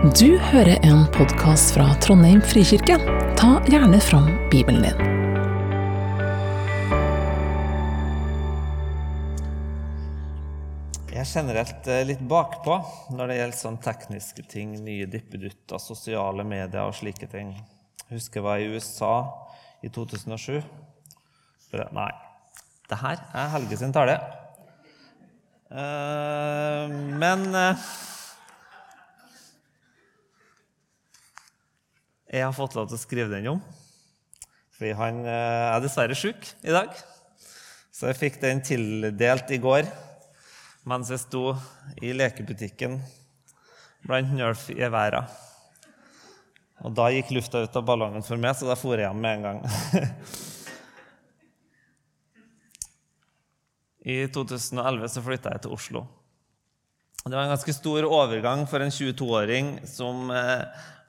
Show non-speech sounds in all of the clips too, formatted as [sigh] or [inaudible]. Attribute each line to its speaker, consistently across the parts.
Speaker 1: Du hører en podkast fra Trondheim frikirke. Ta gjerne fram Bibelen din.
Speaker 2: Jeg er generelt eh, litt bakpå når det gjelder sånn tekniske ting, nye dippedutter, sosiale medier og slike ting. Jeg husker jeg var i USA i 2007. Nei, det her er Helge sin tale. Eh, men Jeg har fått lov til å skrive den om. Fordi han eh, er dessverre sjuk i dag. Så jeg fikk den tildelt i går mens jeg sto i lekebutikken blant Nerf i været. Og da gikk lufta ut av ballongen for meg, så da for jeg hjem med en gang. [laughs] I 2011 så flytta jeg til Oslo. Det var en ganske stor overgang for en 22-åring som eh,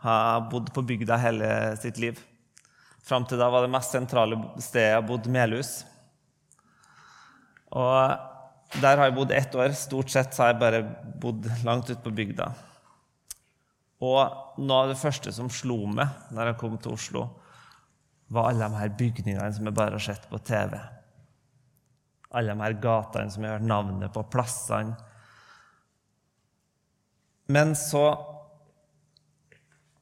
Speaker 2: har bodd på bygda hele sitt liv. Fram til da var det mest sentrale stedet jeg bodde Melhus. Og der har jeg bodd ett år. Stort sett har jeg bare bodd langt ute på bygda. Og noe av det første som slo meg når jeg kom til Oslo, var alle de her bygningene som jeg bare har sett på TV. Alle de her gatene som jeg har hørt navnet på, plassene. Men så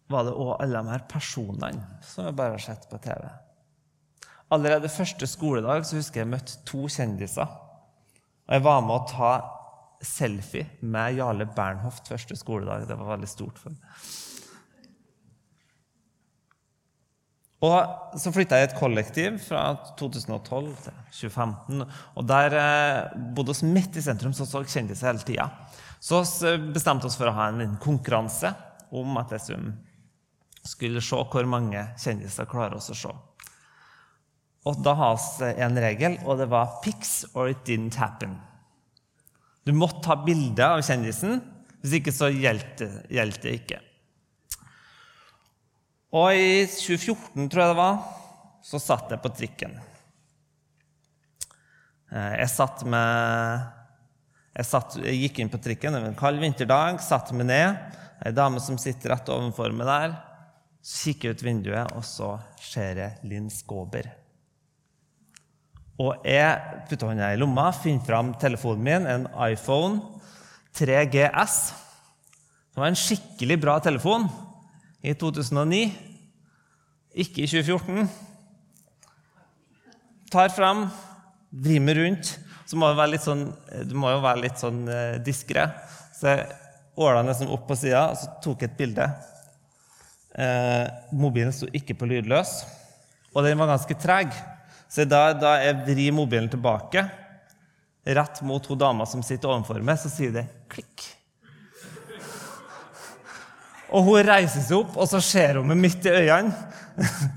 Speaker 2: var det òg alle de her personene som jeg bare har sett på TV. Allerede første skoledag så husker jeg jeg møtte to kjendiser. Og jeg var med å ta selfie med Jarle Bernhoft første skoledag. Det var veldig stort for meg. Og så flytta jeg i et kollektiv fra 2012 til 2015. Og der eh, bodde vi midt i sentrum, så så kjendiser hele tida. Så bestemte vi oss for å ha en konkurranse om at jeg skulle se hvor mange kjendiser klarer oss å se. Og da har vi en regel, og det var 'fix or it didn't happen'. Du måtte ta bilde av kjendisen, hvis ikke så gjaldt det ikke. Og i 2014, tror jeg det var, så satt jeg på trikken. Eh, jeg satt med jeg, satt, jeg gikk inn på trikken, det var en kald vinterdag, satte meg ned. Ei dame som sitter rett overfor meg der. Så kikker jeg ut vinduet, og så ser jeg Linn Skåber. Og jeg putter hånda i lomma, finner fram telefonen min, en iPhone 3GS. Det var en skikkelig bra telefon i 2009, ikke i 2014. Tar fram, vrir meg rundt. Så må du, sånn, du må jo være litt sånn eh, diskré. Så jeg åla nesten opp på sida, og så tok jeg et bilde. Eh, mobilen sto ikke på lydløs, og den var ganske treg. Så da, da jeg vrir mobilen tilbake, rett mot hun dama som sitter overfor meg, så sier det klikk. Og hun reiser seg opp, og så ser hun meg midt i øynene.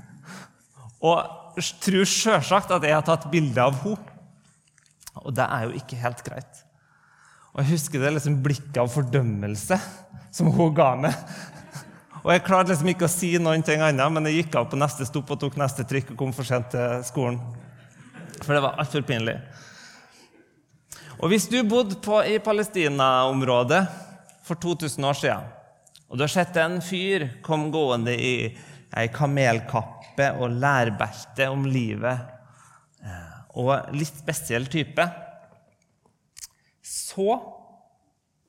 Speaker 2: [laughs] og tror sjølsagt at jeg har tatt bilde av henne. Og det er jo ikke helt greit. Og jeg husker det liksom blikket av fordømmelse som hun ga meg. Og jeg klarte liksom ikke å si noen ting annet, men jeg gikk av på neste stopp og tok neste trykk og kom for sent til skolen. For det var altfor pinlig. Og hvis du bodde på, i Palestina-området for 2000 år siden, og du har sett en fyr komme gående i ei kamelkappe og lærbelte om livet, og litt spesiell type, så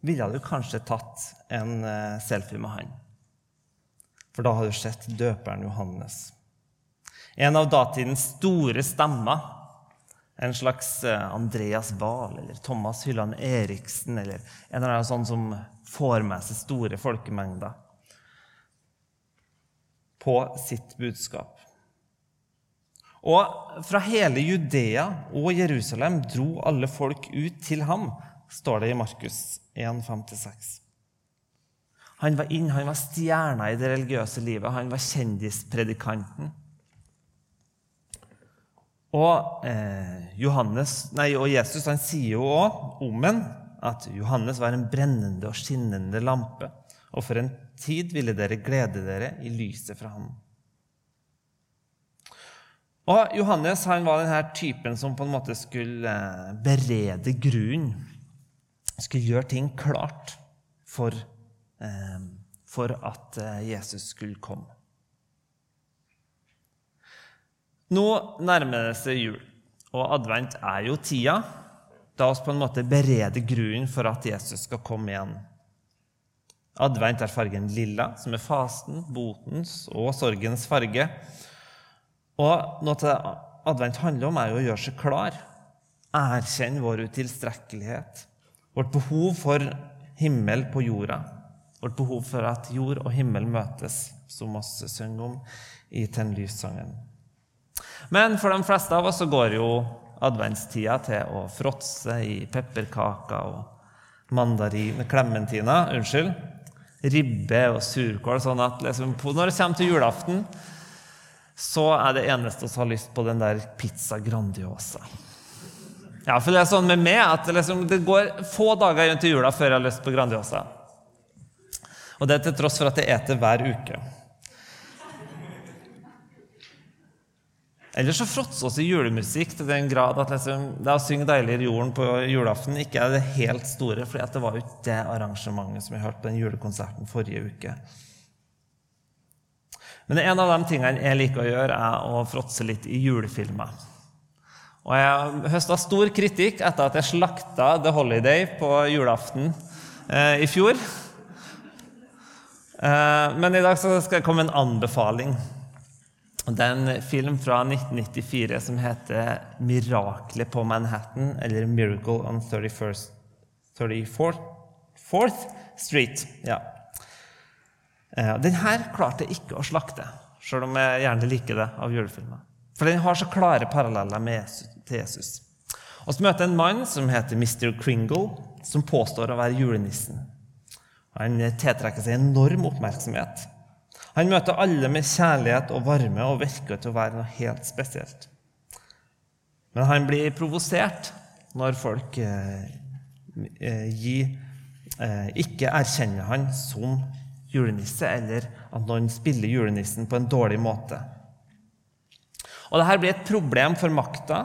Speaker 2: ville du kanskje tatt en eh, selfie med han. For da har du sett døperen Johannes. En av datidens store stemmer. En slags eh, Andreas Wahl eller Thomas Hylland Eriksen eller en av de sånne som får med seg store folkemengder på sitt budskap. Og fra hele Judea og Jerusalem dro alle folk ut til ham, står det i Markus 1, 5-6. Han var inn, han var stjerna i det religiøse livet. Han var kjendispredikanten. Og, eh, Johannes, nei, og Jesus han sier jo òg om en at Johannes var en brennende og skinnende lampe. Og for en tid ville dere glede dere i lyset fra ham. Og Johannes han var denne typen som på en måte skulle eh, berede grunnen. Skulle gjøre ting klart for Eh, for at eh, Jesus skulle komme. Nå nærmer det seg jul, og advent er jo tida da oss på en måte bereder grunnen for at Jesus skal komme igjen. Advent er fargen lilla, som er fasten, botens og sorgens farge. Og noe advent handler om, er jo å gjøre seg klar. Erkjenne vår utilstrekkelighet. Vårt behov for himmel på jorda. Vårt behov for at jord og himmel møtes, som vi synger om i Tenlyssangen. Men for de fleste av oss så går jo adventstida til å fråtse i pepperkaker og mandarin, Klementiner, unnskyld, ribbe og surkål. sånn at liksom, når det kommer til julaften, så er det eneste vi har lyst på, den der pizza Grandiosa. Ja, for det er sånn med meg at liksom, det går få dager rundt til jula før jeg har lyst på Grandiosa. Og det er til tross for at jeg eter hver uke. Eller så fråtser oss i julemusikk til den grad at liksom, det å synge 'Deilig i jorden' på julaften ikke er det helt store, for det var jo ikke det arrangementet som vi hørte på den julekonserten forrige uke. Men en av de tingene jeg liker å gjøre, er å fråtse litt i julefilmer. Og Jeg høsta stor kritikk etter at jeg slakta The Holiday på julaften eh, i fjor. Eh, men i dag skal jeg komme med en anbefaling. Det er en film fra 1994 som heter 'Miraklet på Manhattan', eller 'Miracle on 31st, 34th Street'. Ja. Eh, den her klarte jeg ikke å slakte, sjøl om jeg gjerne liker det av julefilmer. For den har så klare paralleller med til Jesus. Og så møter jeg en mann som heter Mr. Kringle, som påstår å være julenissen. Han tiltrekker seg enorm oppmerksomhet. Han møter alle med kjærlighet og varme og virker til å være noe helt spesielt. Men han blir provosert når folk eh, eh, gir, eh, ikke erkjenner han som julenisse, eller at noen spiller julenissen på en dårlig måte. Og Dette blir et problem for makta,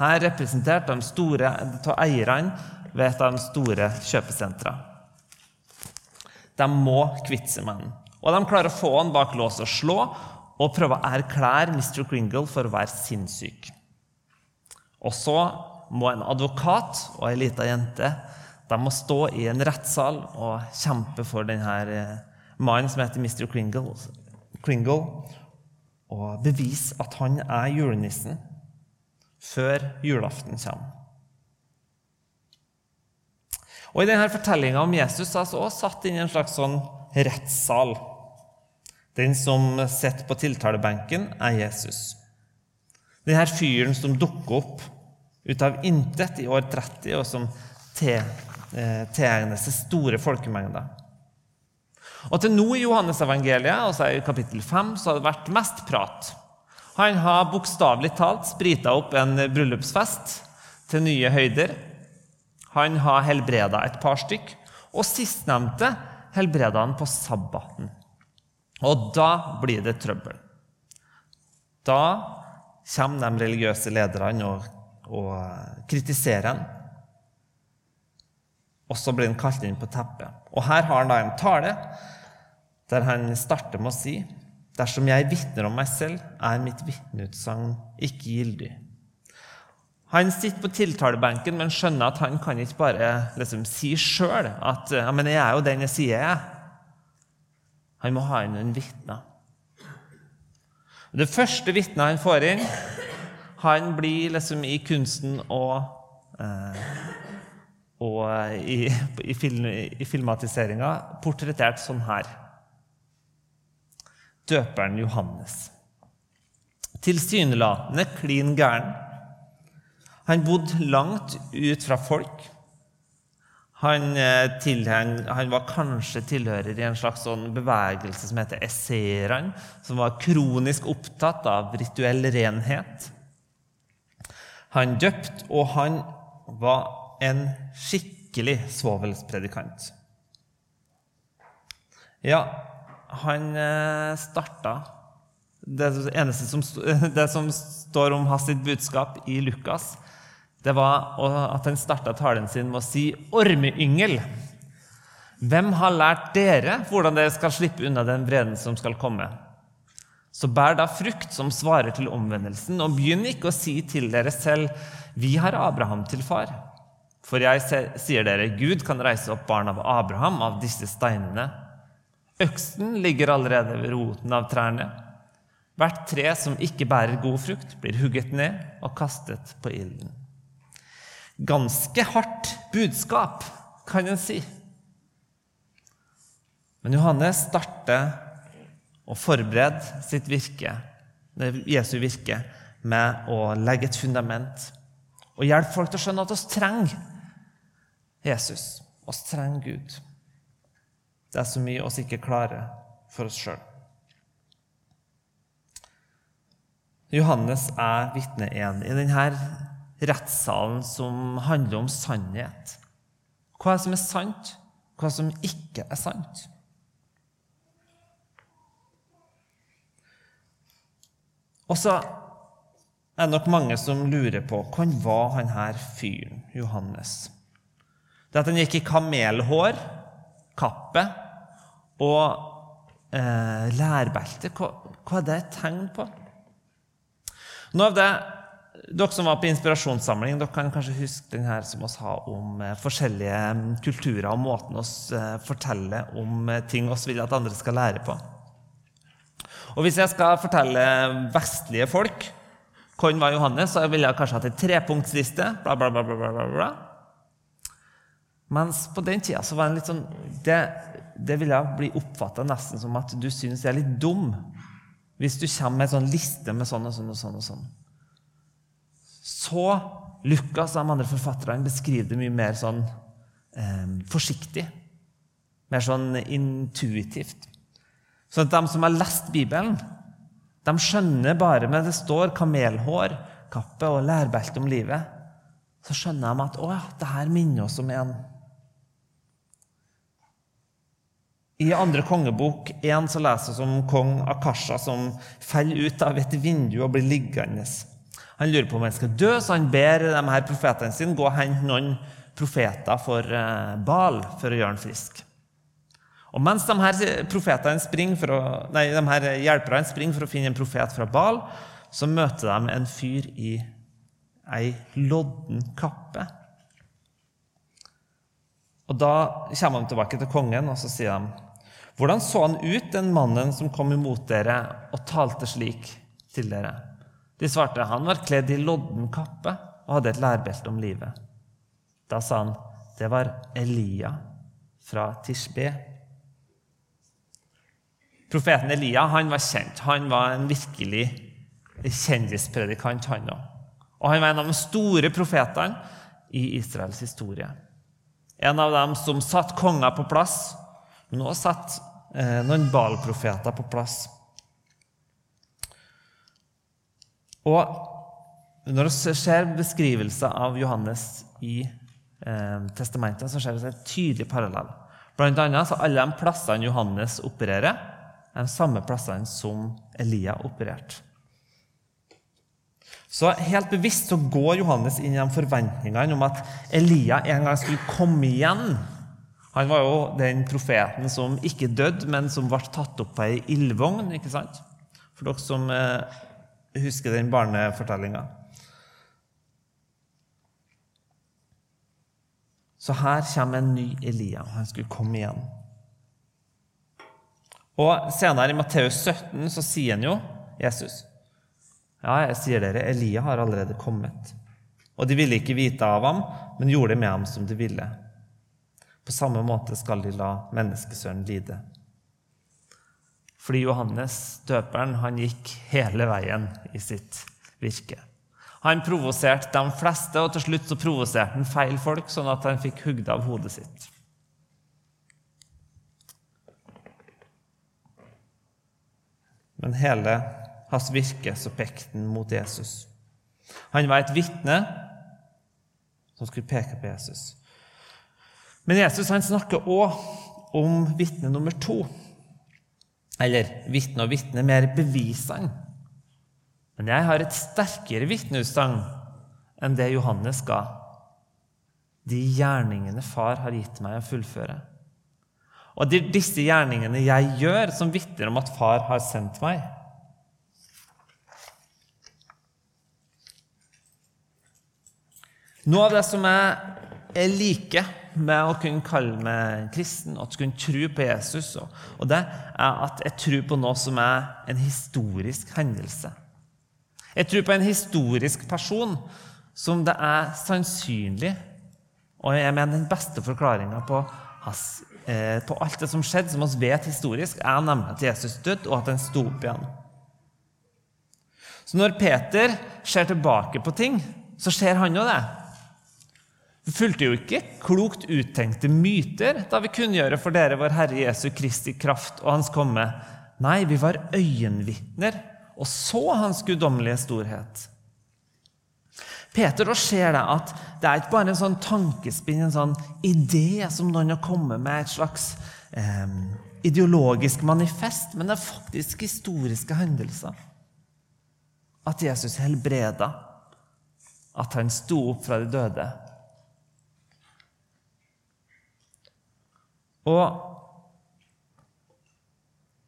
Speaker 2: her representert av eierne ved et av de store kjøpesentra. De må kvitte seg med den. Og de klarer å få han bak lås og slå og prøve å erklære Mr. Kringle for å være sinnssyk. Og så må en advokat og ei lita jente de må stå i en rettssal og kjempe for denne eh, mannen som heter Mr. Kringle, Kringle og bevise at han er julenissen før julaften kommer. Og I denne fortellinga om Jesus er altså også satt inn i en slags sånn rettssal. Den som sitter på tiltalebenken, er Jesus. Denne fyren som dukker opp ut av intet i år 30, og som tegner tilegner seg store folkemengder. Og Til nå i Johannes-evangeliet, altså i kapittel 5, så har det vært mest prat. Han har bokstavelig talt sprita opp en bryllupsfest til nye høyder. Han har helbreda et par stykk, og sistnevnte helbreda han på sabbaten. Og da blir det trøbbel. Da kommer de religiøse lederne og, og kritiserer ham. Og så blir han kalt inn på teppet. Og her har han da en tale der han starter med å si Dersom jeg vitner om meg selv, er mitt vitneutsagn ikke gyldig. Han sitter på tiltalebenken, men skjønner at han kan ikke bare liksom, si sjøl at ja, men 'jeg er jo den jeg sier jeg er'. Han må ha inn en vitne. Det første vitnet han får inn, han blir liksom i kunsten og eh, og i, i, film, i filmatiseringa portrettert sånn her. Døperen Johannes. Tilsynelatende klin gæren. Han bodde langt ut fra folk. Han, eh, tilheng, han, var kanskje tilhører i en slags sånn bevegelse som heter esseerne, som var kronisk opptatt av rituell renhet. Han døpt, og han var en skikkelig svovelspredikant. Ja, han eh, starta det som, [laughs] det som står om hans budskap i Lukas, det var at han starta talen sin med å si 'ormeyngel'. Hvem har lært dere hvordan dere skal slippe unna den vreden som skal komme? Så bær da frukt som svarer til omvendelsen, og begynn ikke å si til dere selv, vi har Abraham til far. For jeg sier dere, Gud kan reise opp barn av Abraham av disse steinene. Øksen ligger allerede ved roten av trærne. Hvert tre som ikke bærer god frukt, blir hugget ned og kastet på ilden. Ganske hardt budskap, kan en si. Men Johannes starter å forberede sitt virke, Jesu virke med å legge et fundament og hjelpe folk til å skjønne at oss trenger Jesus. Oss trenger Gud. Det er så mye oss ikke klarer for oss sjøl. Johannes er vitne én i denne rettssalen som handler om sannhet. Hva er det som er sant, hva som ikke er sant? Og så er det nok mange som lurer på hvem var han her fyren, Johannes? Det at han gikk i kamelhår, kappe og eh, lærbelte, hva, hva, er det et tegn på? Noe av det, Dere som var på inspirasjonssamling, dere kan kanskje huske den her som oss har om eh, forskjellige mm, kulturer og måten oss eh, forteller om eh, ting oss vil at andre skal lære på. Og Hvis jeg skal fortelle vestlige folk hvem var Johannes, så ville jeg kanskje hatt en trepunktsliste. Bla, bla, bla, bla, bla, bla. Mens på den tida så var det litt sånn Det, det ville bli oppfatta nesten som at du syns jeg er litt dum hvis du kommer med en sånn liste med sånn og sånn og sånn. og sånn. Så Lukas og de andre forfatterne beskriver det mye mer sånn eh, forsiktig. Mer sånn intuitivt. Så at de som har lest Bibelen, de skjønner bare med det står kamelhår, kappe og lærbelte om livet, så skjønner de at å ja, det her minner oss om en. I andre kongebok 1 så leser vi om kong Akasha som faller ut av et vindu og blir liggende. Han lurer på om han skal dø, så han ber de her profetene sine gå og hente noen profeter for eh, Bal for å gjøre han frisk. Og mens de her springer å, nei, de her hjelperne springer for å finne en profet fra Bal, så møter de en fyr i ei lodden kappe. Og Da kommer de tilbake til kongen, og så sier de Hvordan så han ut, den mannen som kom imot dere og talte slik til dere? De svarte han var kledd i lodden kappe og hadde et lærbelte om livet. Da sa han det var Elia fra Tishbe. Profeten Elia han var kjent. Han var en virkelig kjendispredikant, han òg. Og han var en av de store profetene i Israels historie. En av dem som satte konger på plass, men også satt eh, noen Baal-profeter på plass. Og når vi ser beskrivelser av Johannes i eh, testamentet, så ser vi en tydelig parallell. Blant annet så alle de plassene Johannes opererer, de samme plassene som Elia opererte. Så helt bevisst så går Johannes inn i de forventningene om at Elia en gang skulle komme igjen. Han var jo den profeten som ikke døde, men som ble tatt opp på ei ildvogn. ikke sant? For dere som eh, husker den barnefortellinga. Så her kommer en ny Elia. Han skulle komme igjen. Og Senere i Matteus 17 så sier han jo, Jesus, ja, jeg sier dere, Elia har allerede kommet. Og de ville ikke vite av ham, men gjorde det med ham som de ville. På samme måte skal de la menneskesønnen lide. Fordi Johannes, døperen, han gikk hele veien i sitt virke. Han provoserte de fleste, og til slutt så provoserte han feil folk, sånn at han fikk hugd av hodet sitt. Men hele hans virke så pekte han mot Jesus. Han var et vitne som skulle peke på Jesus. Men Jesus han snakker òg om vitne nummer to. Eller vitne og vitne, mer bevisene. Men jeg har et sterkere vitneutsagn enn det Johannes ga. De gjerningene far har gitt meg å fullføre. Og det er disse gjerningene jeg gjør, som vitner om at far har sendt meg. Noe av det som jeg, jeg liker med å kunne kalle meg kristen, og at kunne tro på Jesus, og det er at jeg tror på noe som er en historisk hendelse. Jeg tror på en historisk person som det er sannsynlig Og jeg mener den beste forklaringa på, eh, på, alt det som skjedde, som vi vet historisk, er nemlig at Jesus døde, og at han sto opp igjen. Så når Peter ser tilbake på ting, så ser han jo det. Vi fulgte jo ikke klokt uttenkte myter da vi kunngjøre for dere vår Herre Jesu Kristi kraft og Hans komme. Nei, vi var øyenvitner og så Hans guddommelige storhet. Peter da ser det at det er ikke bare en sånn tankespinn, en sånn idé som noen har kommet med, et slags eh, ideologisk manifest, men det er faktisk historiske hendelser. At Jesus helbreda, at han sto opp fra de døde, Og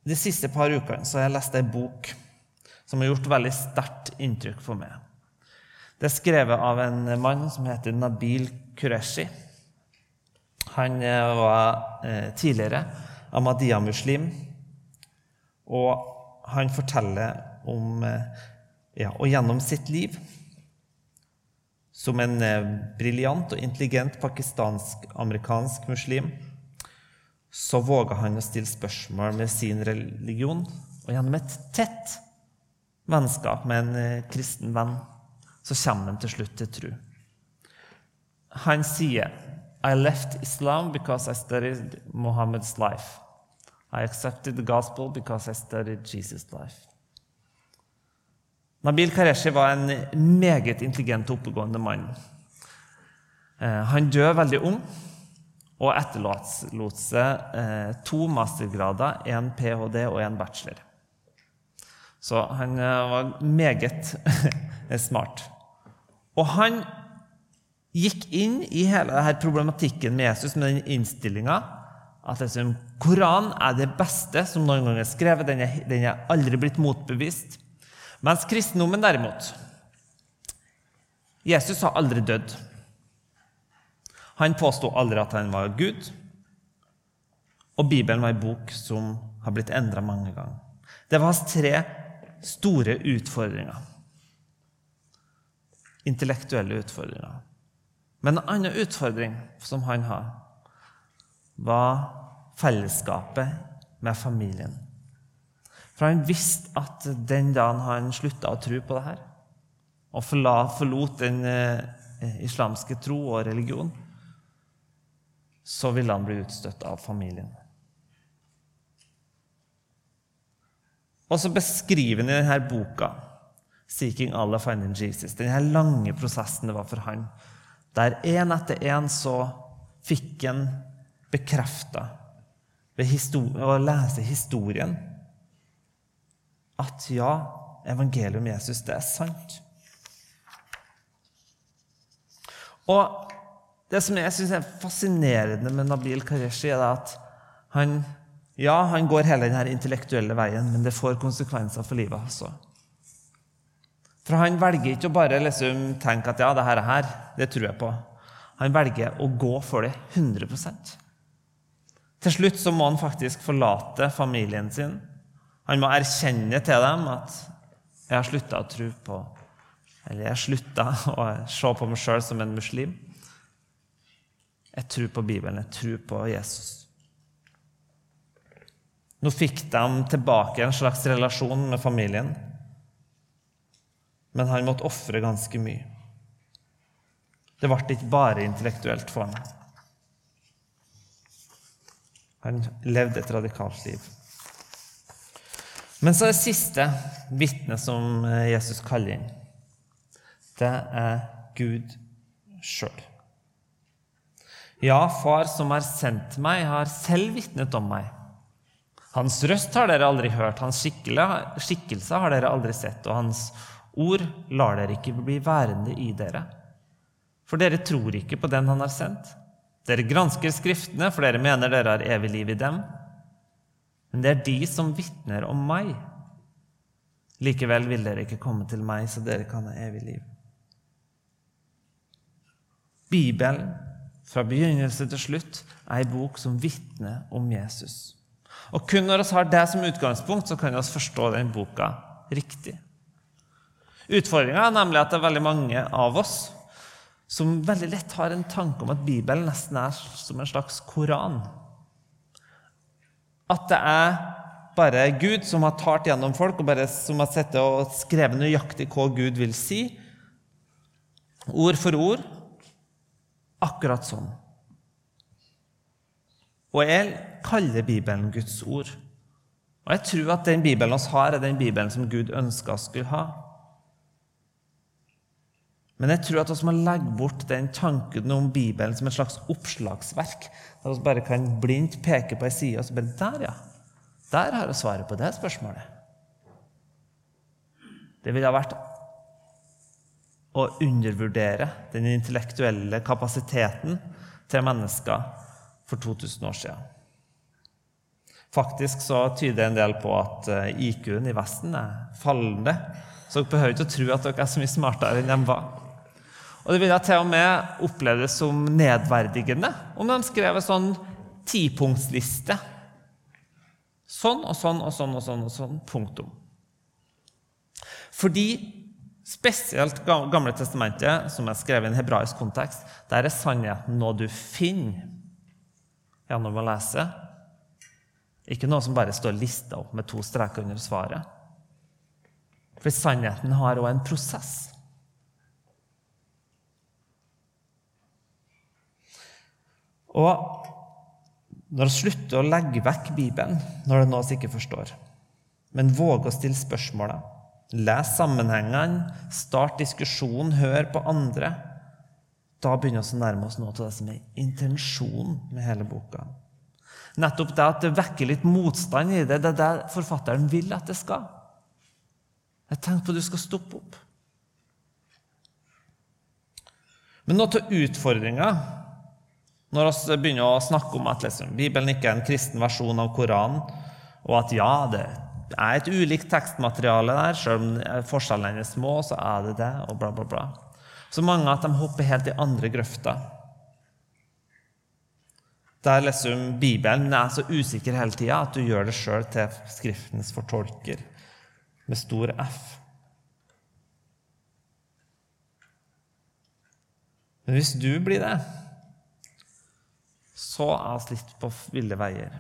Speaker 2: De siste par ukene så har jeg lest ei bok som har gjort veldig sterkt inntrykk for meg. Det er skrevet av en mann som heter Nabil Qureshi. Han eh, var eh, tidligere Ahmadiyya-muslim, og han forteller om eh, ja, Og gjennom sitt liv som en briljant og intelligent pakistansk-amerikansk muslim så våga han å stille spørsmål med sin religion. Og gjennom et tett vennskap med en kristen venn så kommer han til slutt til tro. Han sier I left Islam because I studied Muhammeds life. I accepted the gospel because I studied Jesus' life. Nabil Qareshi var en meget intelligent og oppegående mann. Eh, han døde veldig ung og etterlot seg eh, to mastergrader, en ph.d. og en bachelor. Så han eh, var meget [laughs] smart. Og han gikk inn i hele denne problematikken med Jesus med den innstillinga at liksom, Koranen er det beste som noen gang er skrevet. Den er, den er aldri blitt motbevist. Mens kristendommen, derimot Jesus har aldri dødd. Han påsto aldri at han var Gud. Og Bibelen var en bok som har blitt endra mange ganger. Det var hans tre store utfordringer. Intellektuelle utfordringer. Men en annen utfordring som han har, var fellesskapet med familien. For han visste at den dagen han slutta å tro på det her, og forlot den eh, islamske tro og religion, så ville han bli utstøtt av familien. Og så beskriver han i denne boka Seeking Allah Finding Jesus, denne lange prosessen det var for han, der én etter én så fikk han bekrefta ved å lese historien at ja, evangeliet om Jesus, det er sant. Og det som jeg synes er fascinerende med Nabil Qareshi, er at han, ja, han går hele denne intellektuelle veien, men det får konsekvenser for livet også. For han velger ikke å bare liksom tenke at ja, det her, det tror jeg på. Han velger å gå for det 100% Til slutt så må han faktisk forlate familien sin. Han må erkjenne til dem at 'jeg har slutta å tro på' Eller 'jeg slutta [laughs] å se på meg sjøl som en muslim'. Jeg tror på Bibelen. Jeg tror på Jesus. Nå fikk de tilbake en slags relasjon med familien, men han måtte ofre ganske mye. Det ble ikke bare intellektuelt for ham. Han levde et radikalt liv. Men så er det siste vitnet som Jesus kaller inn. Det er Gud sjøl. Ja, Far som har sendt meg, har selv vitnet om meg. Hans røst har dere aldri hørt, hans skikkelse har dere aldri sett, og hans ord lar dere ikke bli værende i dere. For dere tror ikke på den han har sendt. Dere gransker Skriftene, for dere mener dere har evig liv i dem. Men det er de som vitner om meg. Likevel vil dere ikke komme til meg, så dere kan ha evig liv. Bibelen, fra begynnelse til slutt, er ei bok som vitner om Jesus. Og kun når vi har det som utgangspunkt, så kan vi forstå den boka riktig. Utfordringa er nemlig at det er veldig mange av oss som veldig lett har en tanke om at Bibelen nesten er som en slags koran. At det er bare Gud som har talt gjennom folk, og bare som har sittet og skrevet nøyaktig hva Gud vil si. Ord for ord. Akkurat sånn. Og jeg kaller Bibelen Guds ord. Og jeg tror at den Bibelen vi har, er den Bibelen som Gud ønska skulle ha. Men jeg tror at vi må legge bort den tanken om Bibelen som et slags oppslagsverk. Der vi bare kan blindt peke på ei side og så bare Der, ja. Der har jeg svaret på det spørsmålet. Det ville ha vært å undervurdere den intellektuelle kapasiteten til mennesker for 2000 år siden. Faktisk så tyder en del på at eh, IQ-en i Vesten er fallende. Så dere behøver ikke å tro at dere er så mye smartere enn de var. Og det ville til og med oppleve som nedverdigende om de skrev en sånn tipunktsliste. Sånn og sånn og sånn og sånn. og sånn, Punktum. Fordi spesielt Gamle testamentet, som er skrevet i en hebraisk kontekst, der er sannheten noe du finner gjennom å lese. Ikke noe som bare står lista opp med to streker under svaret. For sannheten har òg en prosess. Og når vi slutter å legge vekk Bibelen når det er noe vi ikke forstår, men våger å stille spørsmåla, les sammenhengene, start diskusjon, hør på andre, da begynner vi å nærme oss noe av det som er intensjonen med hele boka. Nettopp det at det vekker litt motstand i det, det er det forfatteren vil at det skal. Jeg tenkte på at du skal stoppe opp. Men noe av utfordringa når vi begynner å snakke om at liksom, Bibelen ikke er en kristen versjon av Koranen, og at ja, det er et ulikt tekstmateriale der, selv om forskjellene er små, så er det det, og bla, bla, bla. Så mange at de hopper helt i andre grøfter. Der liksom Bibelen er så usikker hele tida at du gjør det sjøl til Skriftens fortolker, med stor F. Men hvis du blir det så er vi litt på ville veier.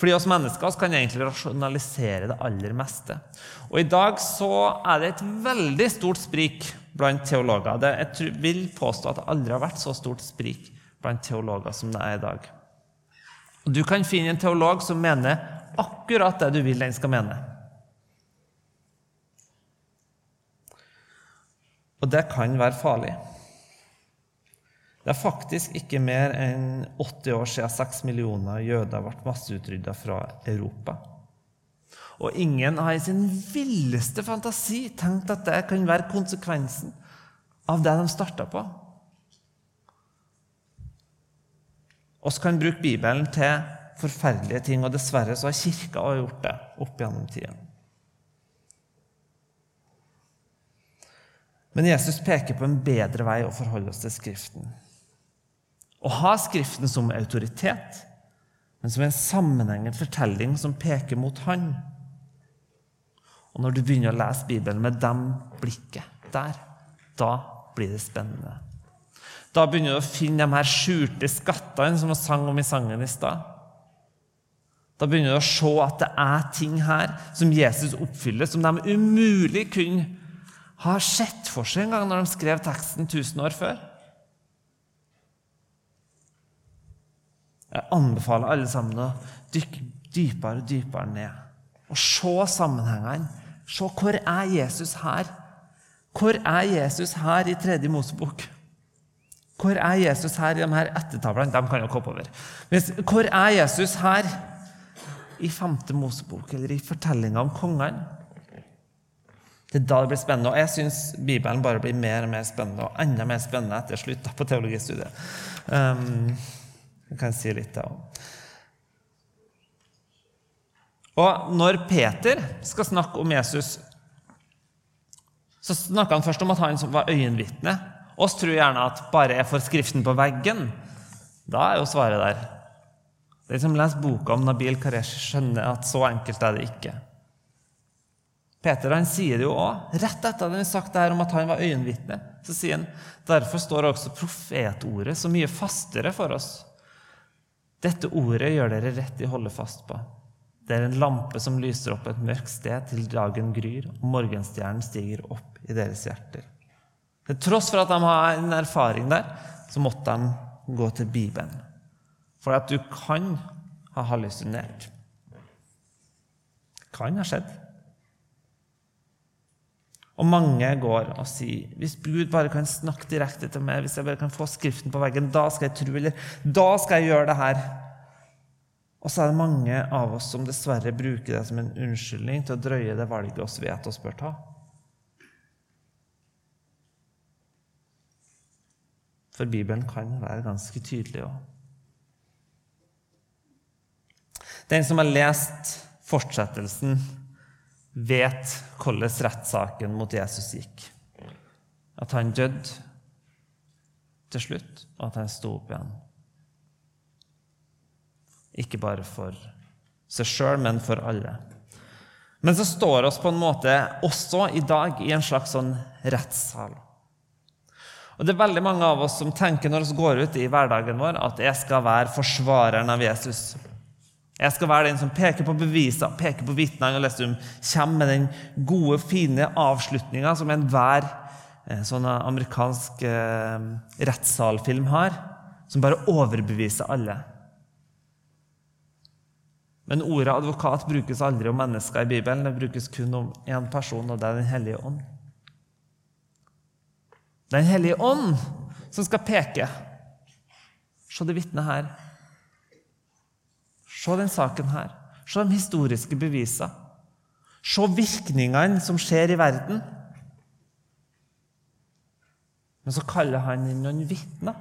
Speaker 2: Fordi oss mennesker kan egentlig rasjonalisere det aller meste. Og i dag så er det et veldig stort sprik blant teologer. Det, jeg vil påstå at det aldri har vært så stort sprik blant teologer som det er i dag. Du kan finne en teolog som mener akkurat det du vil den skal mene. Og det kan være farlig. Det er faktisk ikke mer enn 80 år siden 6 millioner jøder ble masseutrydda fra Europa. Og ingen har i sin villeste fantasi tenkt at det kan være konsekvensen av det de starta på. Vi kan bruke Bibelen til forferdelige ting, og dessverre så har Kirka gjort det opp gjennom tiden. Men Jesus peker på en bedre vei å forholde oss til Skriften. Å ha Skriften som autoritet, men som en sammenhengende fortelling som peker mot Han. Og når du begynner å lese Bibelen med dem blikket der, da blir det spennende. Da begynner du å finne de her skjulte skattene som vi sang om i sangen i stad. Da begynner du å se at det er ting her som Jesus oppfyller, som de umulig kunne ha sett for seg en gang når de skrev teksten 1000 år før. Jeg anbefaler alle sammen å dykke dypere og dypere ned. Og se sammenhengene. Se hvor er Jesus her? Hvor er Jesus her i tredje Mosebok? Hvor er Jesus her i de her ettertavlene? De kan jo hoppe over. Hvor er Jesus her i femte Mosebok, eller i fortellinga om kongene? Det er da det blir spennende. Og jeg syns Bibelen bare blir mer og mer spennende, og enda mer spennende etter slutt på teologistudiet. Um, jeg kan si litt da Og når Peter skal snakke om Jesus, så snakker han først om at han var øyenvitne. Oss tror gjerne at bare jeg får skriften på veggen, da er jo svaret der. Den som leser boka om Nabil Karesh, skjønner at så enkelt er det ikke. Peter han sier det jo òg. Rett etter at han har sagt det her om at han var øyenvitne, så sier han derfor står også profetordet så mye fastere for oss. Dette ordet gjør dere rett i å holde fast på. Det er en lampe som lyser opp et mørkt sted til dagen gryr, og morgenstjernen stiger opp i deres hjerter. Til tross for at de har en erfaring der, så måtte de gå til Bibelen. For at du kan ha hallusinert. Kan ha skjedd. Og mange går og sier hvis Gud bare kan snakke direkte til meg, hvis jeg bare kan få Skriften på veggen, da skal jeg tro, eller da skal jeg gjøre det her. Og så er det mange av oss som dessverre bruker det som en unnskyldning til å drøye det valget oss vet oss bør ta. For Bibelen kan være ganske tydelig òg. Den som har lest fortsettelsen vet hvordan rettssaken mot Jesus gikk. At han døde til slutt, og at han sto opp igjen. Ikke bare for seg sjøl, men for alle. Men så står oss på en måte også i dag i en slags sånn rettssal. Og Det er veldig mange av oss som tenker når vi går ut i hverdagen vår, at jeg skal være forsvareren av Jesus. Jeg skal være den som peker på beviser, peker på vitnene og liksom kommer med den gode, fine avslutninga som enhver eh, sånn amerikansk eh, rettssalfilm har, som bare overbeviser alle. Men ordet advokat brukes aldri om mennesker i Bibelen. Det brukes kun om én person, og det er Den hellige ånd. Den hellige ånd som skal peke. Se det vitnet her. Se den saken her. Se de historiske bevisene. Se virkningene som skjer i verden. Men så kaller han inn noen vitner.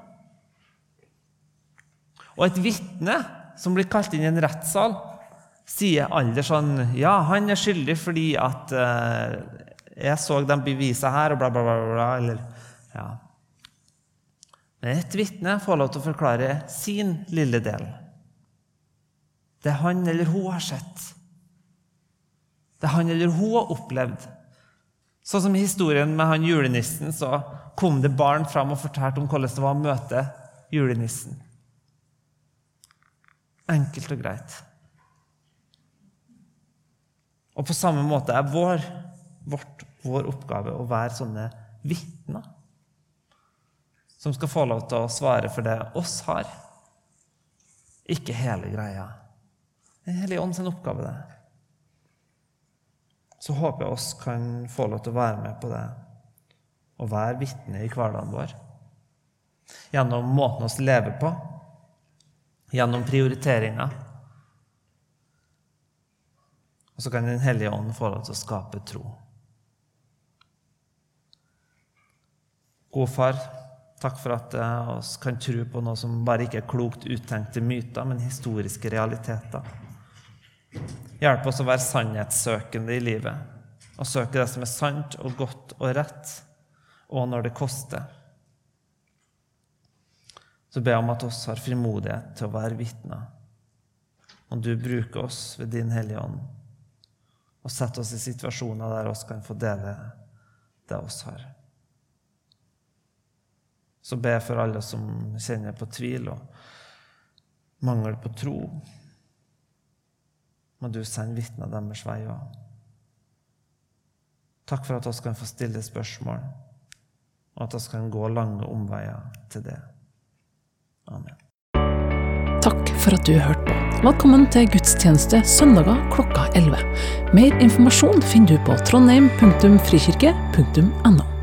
Speaker 2: Og et vitne som blir kalt inn i en rettssal, sier aldri sånn Ja, han er skyldig fordi at eh, jeg så de bevisene her, og bla, bla, bla. bla eller, ja. Men et vitne får lov til å forklare sin lille del det han eller hun har sett. Det han eller hun har opplevd. Sånn som i historien med han julenissen, så kom det barn fram og fortalte om hvordan det var å møte julenissen. Enkelt og greit. Og på samme måte er vår, vårt, vår oppgave å være sånne vitner som skal få lov til å svare for det oss har, ikke hele greia. Den hellige ånd sin oppgave, det. Så håper jeg oss kan få lov til å være med på det og være vitne i hverdagen vår. Gjennom måten vi lever på, gjennom prioriteringer. Og så kan Den hellige ånd få lov til å skape tro. God far, takk for at vi kan tro på noe som bare ikke er klokt uttenkte myter, men historiske realiteter. Hjelp oss å være sannhetssøkende i livet og søke det som er sant og godt og rett, og når det koster. Så be om at oss har frimodighet til å være vitner. Og du bruker oss ved Din Hellige Ånd og setter oss i situasjoner der oss kan få dele det oss har. Så be for alle som kjenner på tvil og mangel på tro må du sende vitner deres vei òg. Takk for at vi kan få stille spørsmål, og at vi kan gå lange omveier til det. Amen.
Speaker 1: Takk for at du hørte på. Velkommen til gudstjeneste søndager klokka 11. Mer informasjon finner du på trondheim.frikirke.no.